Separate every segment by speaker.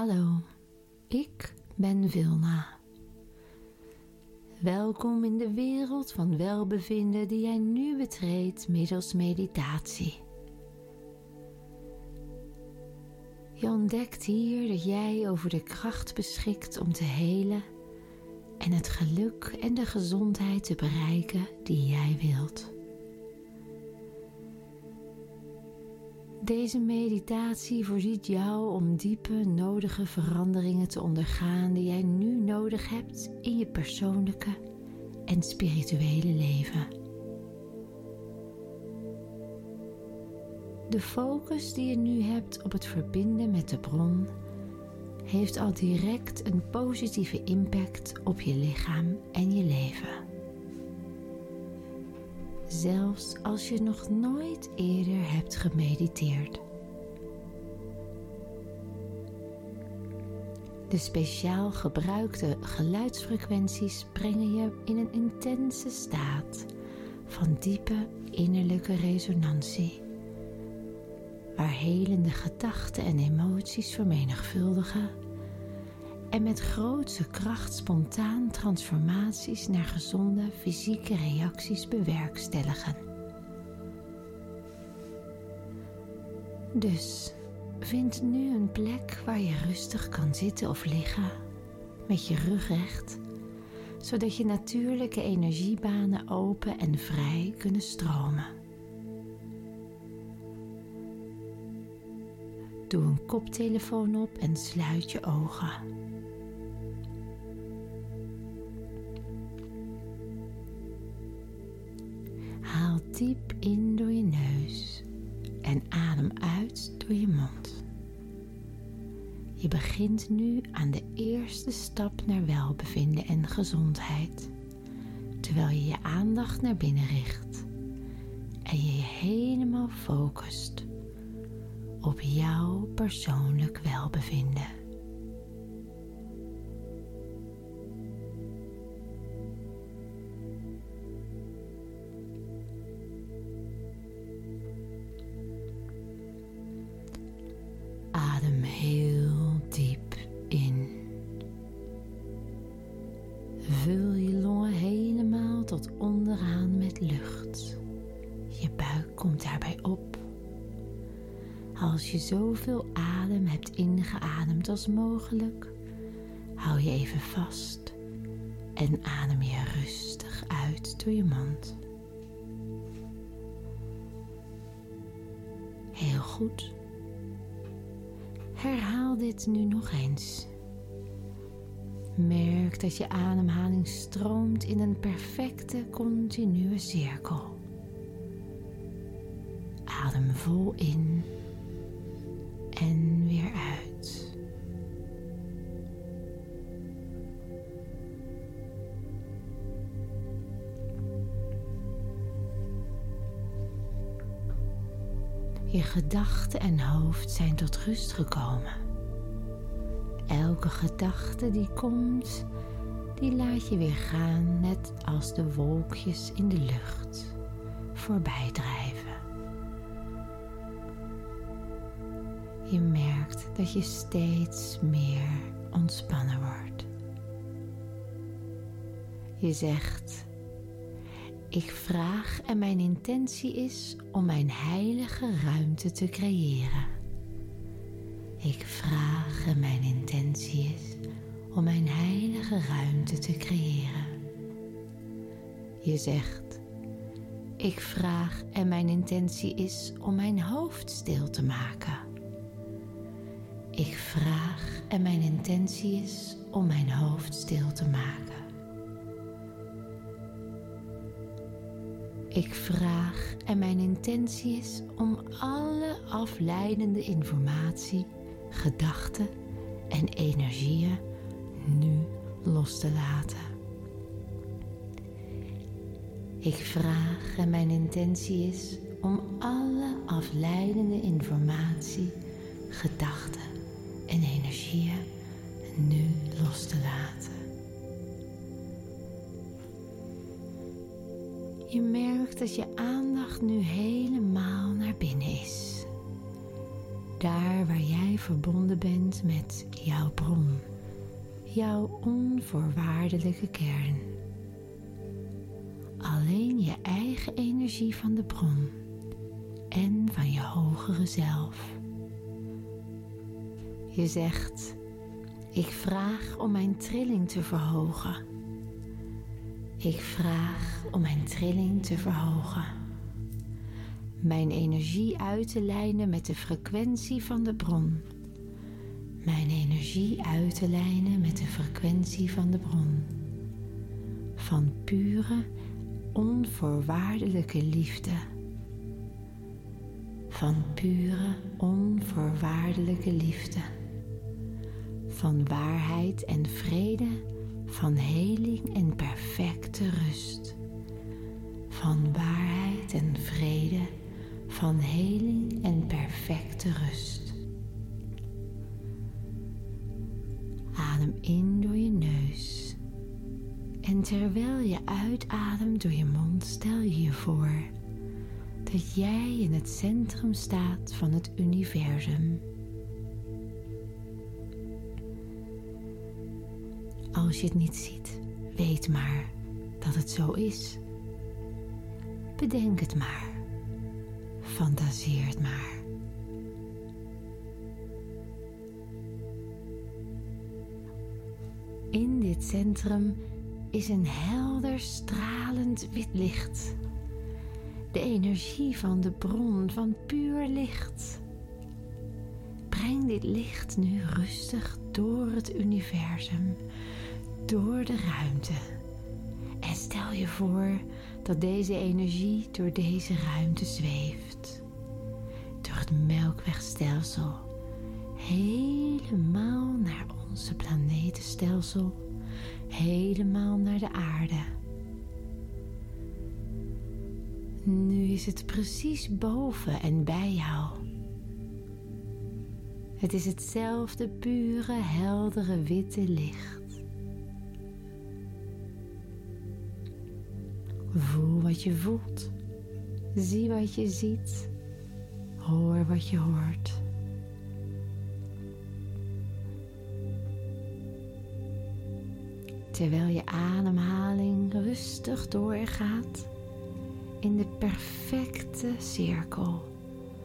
Speaker 1: Hallo, ik ben Vilna. Welkom in de wereld van welbevinden die jij nu betreedt middels meditatie. Je ontdekt hier dat jij over de kracht beschikt om te helen en het geluk en de gezondheid te bereiken die jij wilt. Deze meditatie voorziet jou om diepe, nodige veranderingen te ondergaan die jij nu nodig hebt in je persoonlijke en spirituele leven. De focus die je nu hebt op het verbinden met de bron heeft al direct een positieve impact op je lichaam en je leven zelfs als je nog nooit eerder hebt gemediteerd. De speciaal gebruikte geluidsfrequenties brengen je in een intense staat van diepe innerlijke resonantie, waar helende gedachten en emoties vermenigvuldigen en met grootse kracht spontaan transformaties naar gezonde fysieke reacties bewerkstelligen. Dus vind nu een plek waar je rustig kan zitten of liggen, met je rug recht, zodat je natuurlijke energiebanen open en vrij kunnen stromen. Doe een koptelefoon op en sluit je ogen. Diep in door je neus en adem uit door je mond. Je begint nu aan de eerste stap naar welbevinden en gezondheid, terwijl je je aandacht naar binnen richt en je je helemaal focust op jouw persoonlijk welbevinden. Als je zoveel adem hebt ingeademd als mogelijk, hou je even vast en adem je rustig uit door je mond. Heel goed. Herhaal dit nu nog eens. Merk dat je ademhaling stroomt in een perfecte continue cirkel. Adem vol in en weer uit. Je gedachten en hoofd zijn tot rust gekomen. Elke gedachte die komt, die laat je weer gaan, net als de wolkjes in de lucht voorbij drijven. Je merkt dat je steeds meer ontspannen wordt. Je zegt ik vraag en mijn intentie is om mijn heilige ruimte te creëren. Ik vraag en mijn intentie is om mijn heilige ruimte te creëren. Je zegt, ik vraag en mijn intentie is om mijn hoofd stil te maken. Ik vraag en mijn intentie is om mijn hoofd stil te maken. Ik vraag en mijn intentie is om alle afleidende informatie, gedachten en energieën nu los te laten. Ik vraag en mijn intentie is om alle afleidende informatie, gedachten en energieën nu los te laten. Je merkt dat je aandacht nu helemaal naar binnen is. Daar waar jij verbonden bent met jouw bron, jouw onvoorwaardelijke kern. Alleen je eigen energie van de bron en van je hogere zelf. Je zegt: Ik vraag om mijn trilling te verhogen. Ik vraag om mijn trilling te verhogen. Mijn energie uit te lijnen met de frequentie van de bron. Mijn energie uit te lijnen met de frequentie van de bron. Van pure, onvoorwaardelijke liefde. Van pure, onvoorwaardelijke liefde van waarheid en vrede, van heling en perfecte rust. Van waarheid en vrede, van heling en perfecte rust. Adem in door je neus. En terwijl je uitademt door je mond, stel je je voor dat jij in het centrum staat van het universum. Als je het niet ziet, weet maar dat het zo is. Bedenk het maar. Fantaseer het maar. In dit centrum is een helder stralend wit licht. De energie van de bron van puur licht. Breng dit licht nu rustig door het universum, door de ruimte. En stel je voor dat deze energie door deze ruimte zweeft. Door het melkwegstelsel. Helemaal naar onze planetenstelsel. Helemaal naar de aarde. Nu is het precies boven en bij jou. Het is hetzelfde pure, heldere, witte licht. Voel wat je voelt. Zie wat je ziet. Hoor wat je hoort. Terwijl je ademhaling rustig doorgaat in de perfecte cirkel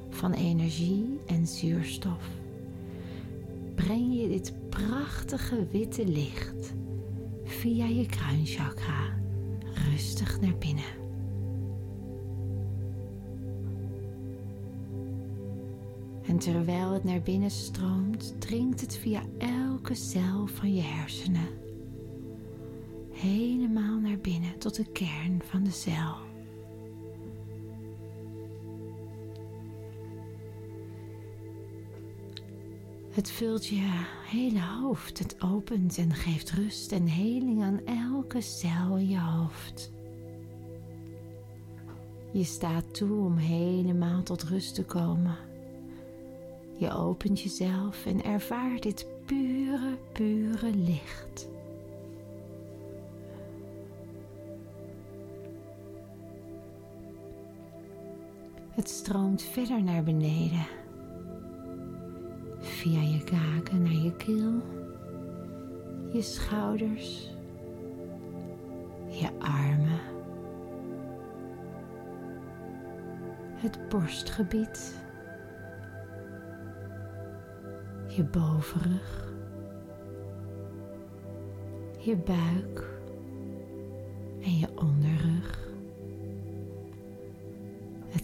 Speaker 1: van energie en zuurstof breng je dit prachtige witte licht via je kruinchakra rustig naar binnen. En terwijl het naar binnen stroomt, dringt het via elke cel van je hersenen. Helemaal naar binnen tot de kern van de cel. Het vult je hele hoofd. Het opent en geeft rust en heling aan elke cel in je hoofd. Je staat toe om helemaal tot rust te komen. Je opent jezelf en ervaart dit pure, pure licht. Het stroomt verder naar beneden via je kaken naar je keel, je schouders, je armen, het borstgebied, je bovenrug, je buik en je onderrug.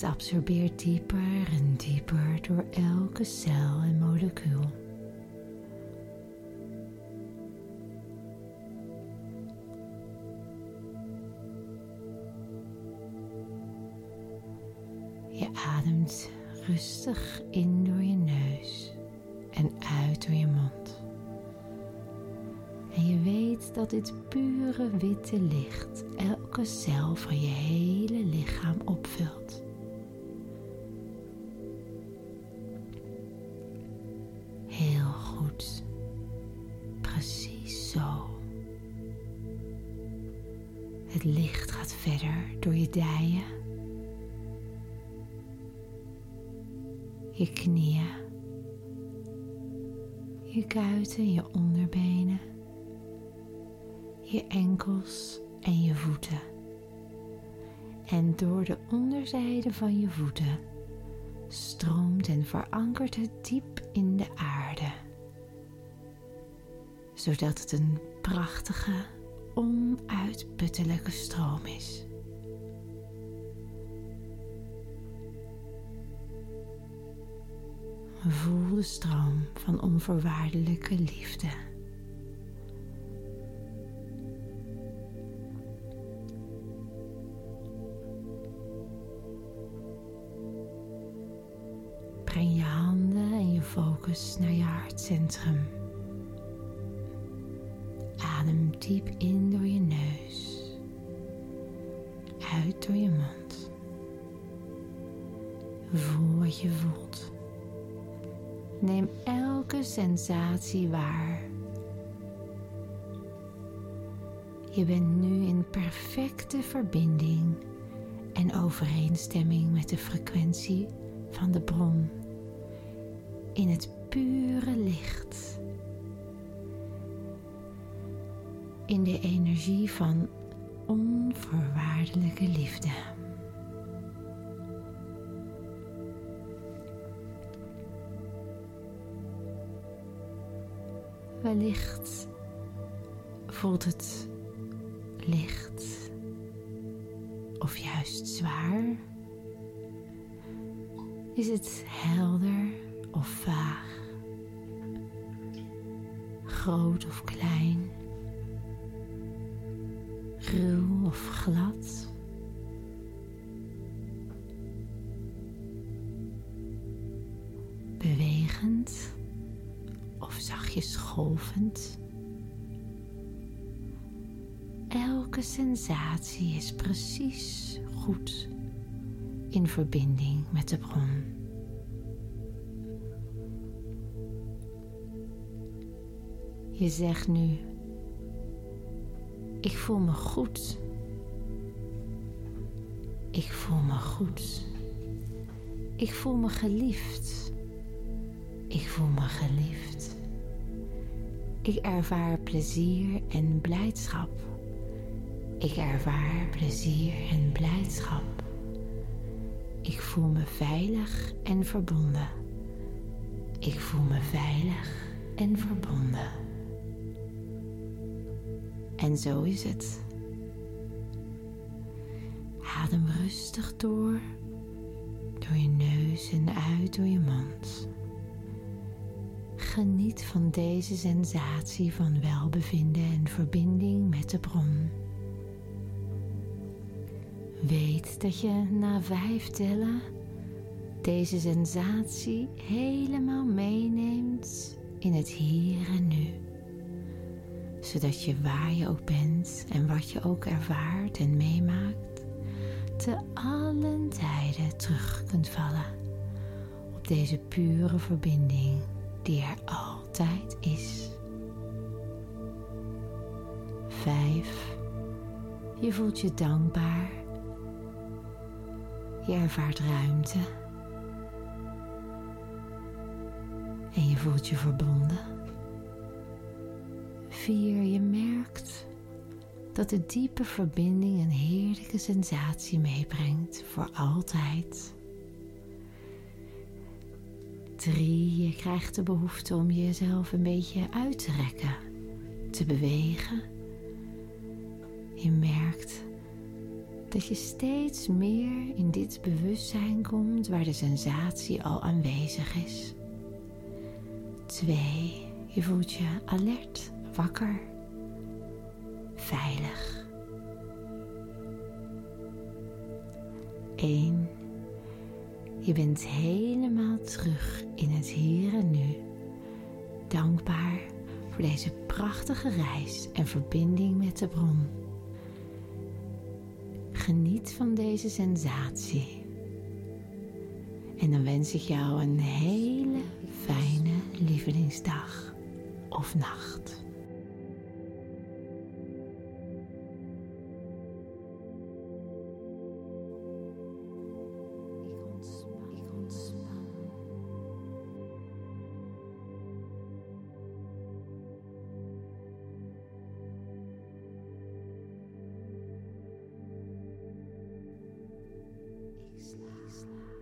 Speaker 1: Het absorbeert dieper en dieper door elke cel en molecuul. Je ademt rustig in door je neus en uit door je mond. En je weet dat dit pure witte licht elke cel van je hele lichaam opvult. Het licht gaat verder door je dijen, je knieën, je kuiten, je onderbenen, je enkels en je voeten. En door de onderzijde van je voeten stroomt en verankert het diep in de aarde, zodat het een prachtige, onuitputtelijke stroom is. Voel de stroom van onvoorwaardelijke liefde. Breng je handen en je focus naar je hartcentrum. Adem diep in door je neus, uit door je mond. Voel wat je voelt. Neem elke sensatie waar. Je bent nu in perfecte verbinding en overeenstemming met de frequentie van de bron. In het pure licht. In de energie van onvoorwaardelijke liefde. Wellicht voelt het licht of juist zwaar. Is het helder of vaag? Groot of klein? Of glad? Bewegend of zachtjes golvend. Elke sensatie is precies goed in verbinding met de bron. Je zegt nu: Ik voel me goed. Ik voel me goed. Ik voel me geliefd. Ik voel me geliefd. Ik ervaar plezier en blijdschap. Ik ervaar plezier en blijdschap. Ik voel me veilig en verbonden. Ik voel me veilig en verbonden. En zo is het. Rustig door, door je neus en uit door je mond. Geniet van deze sensatie van welbevinden en verbinding met de bron. Weet dat je na vijf tellen deze sensatie helemaal meeneemt in het hier en nu. Zodat je waar je ook bent en wat je ook ervaart en meemaakt, te allen tijden terug kunt vallen op deze pure verbinding die er altijd is. 5. Je voelt je dankbaar. Je ervaart ruimte. En je voelt je verbonden. 4. Je merkt dat de diepe verbinding een heerlijke sensatie meebrengt voor altijd. 3. Je krijgt de behoefte om jezelf een beetje uit te rekken, te bewegen. Je merkt dat je steeds meer in dit bewustzijn komt waar de sensatie al aanwezig is. 2. Je voelt je alert, wakker, veilig. 1. Je bent helemaal terug in het hier en nu. Dankbaar voor deze prachtige reis en verbinding met de bron. Geniet van deze sensatie. En dan wens ik jou een hele fijne lievelingsdag of nacht. Islam. Islam.